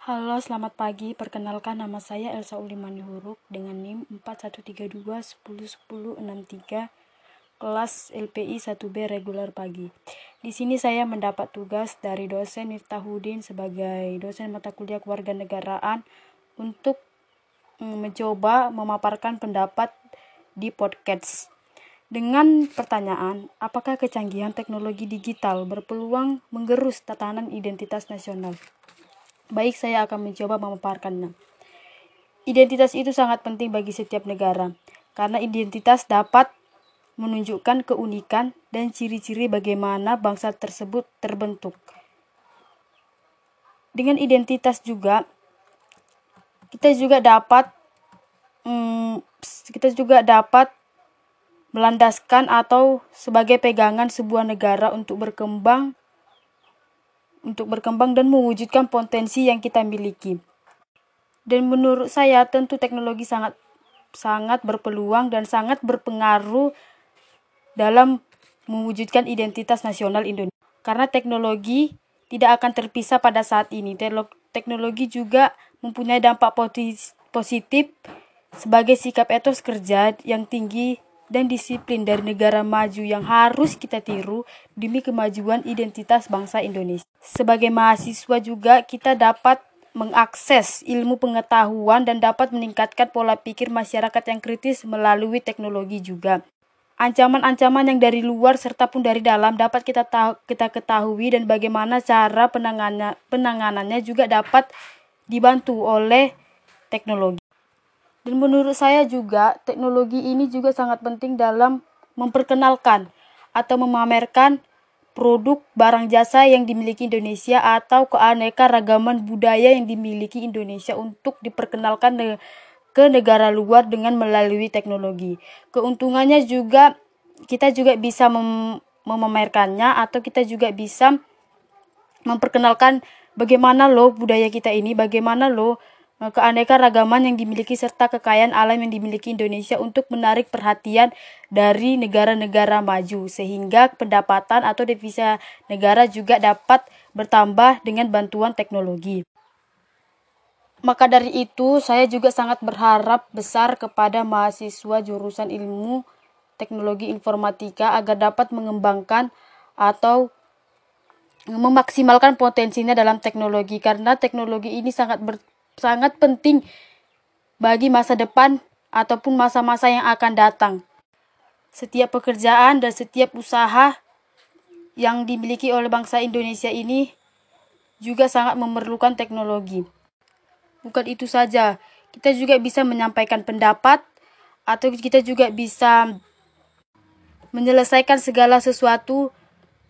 Halo, selamat pagi. Perkenalkan nama saya Elsa Ulimani Huruk dengan NIM 4132101063 kelas LPI 1B reguler pagi. Di sini saya mendapat tugas dari dosen Miftahudin sebagai dosen mata kuliah kewarganegaraan untuk mm, mencoba memaparkan pendapat di podcast. Dengan pertanyaan, apakah kecanggihan teknologi digital berpeluang menggerus tatanan identitas nasional? Baik, saya akan mencoba memaparkannya. Identitas itu sangat penting bagi setiap negara, karena identitas dapat menunjukkan keunikan dan ciri-ciri bagaimana bangsa tersebut terbentuk. Dengan identitas juga, kita juga dapat hmm, kita juga dapat melandaskan atau sebagai pegangan sebuah negara untuk berkembang untuk berkembang dan mewujudkan potensi yang kita miliki. Dan menurut saya tentu teknologi sangat sangat berpeluang dan sangat berpengaruh dalam mewujudkan identitas nasional Indonesia. Karena teknologi tidak akan terpisah pada saat ini. Teknologi juga mempunyai dampak positif sebagai sikap etos kerja yang tinggi dan disiplin dari negara maju yang harus kita tiru demi kemajuan identitas bangsa Indonesia. Sebagai mahasiswa juga kita dapat mengakses ilmu pengetahuan dan dapat meningkatkan pola pikir masyarakat yang kritis melalui teknologi juga. Ancaman-ancaman yang dari luar serta pun dari dalam dapat kita tahu, kita ketahui dan bagaimana cara penanganannya, penanganannya juga dapat dibantu oleh teknologi. Dan menurut saya juga teknologi ini juga sangat penting dalam memperkenalkan atau memamerkan produk barang jasa yang dimiliki Indonesia atau keanekaragaman budaya yang dimiliki Indonesia untuk diperkenalkan ke negara luar dengan melalui teknologi. Keuntungannya juga kita juga bisa mem memamerkannya atau kita juga bisa memperkenalkan bagaimana loh budaya kita ini, bagaimana loh keanekaragaman yang dimiliki serta kekayaan alam yang dimiliki Indonesia untuk menarik perhatian dari negara-negara maju sehingga pendapatan atau devisa negara juga dapat bertambah dengan bantuan teknologi. Maka dari itu, saya juga sangat berharap besar kepada mahasiswa jurusan ilmu teknologi informatika agar dapat mengembangkan atau memaksimalkan potensinya dalam teknologi karena teknologi ini sangat ber, sangat penting bagi masa depan ataupun masa-masa yang akan datang. Setiap pekerjaan dan setiap usaha yang dimiliki oleh bangsa Indonesia ini juga sangat memerlukan teknologi. Bukan itu saja, kita juga bisa menyampaikan pendapat atau kita juga bisa menyelesaikan segala sesuatu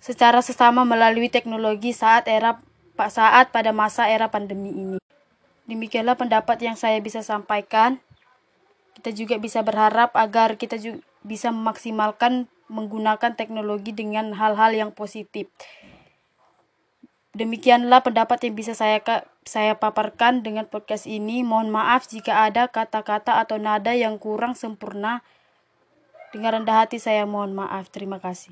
secara sesama melalui teknologi saat era saat pada masa era pandemi ini. Demikianlah pendapat yang saya bisa sampaikan. Kita juga bisa berharap agar kita juga bisa memaksimalkan menggunakan teknologi dengan hal-hal yang positif. Demikianlah pendapat yang bisa saya saya paparkan dengan podcast ini. Mohon maaf jika ada kata-kata atau nada yang kurang sempurna. Dengan rendah hati saya mohon maaf. Terima kasih.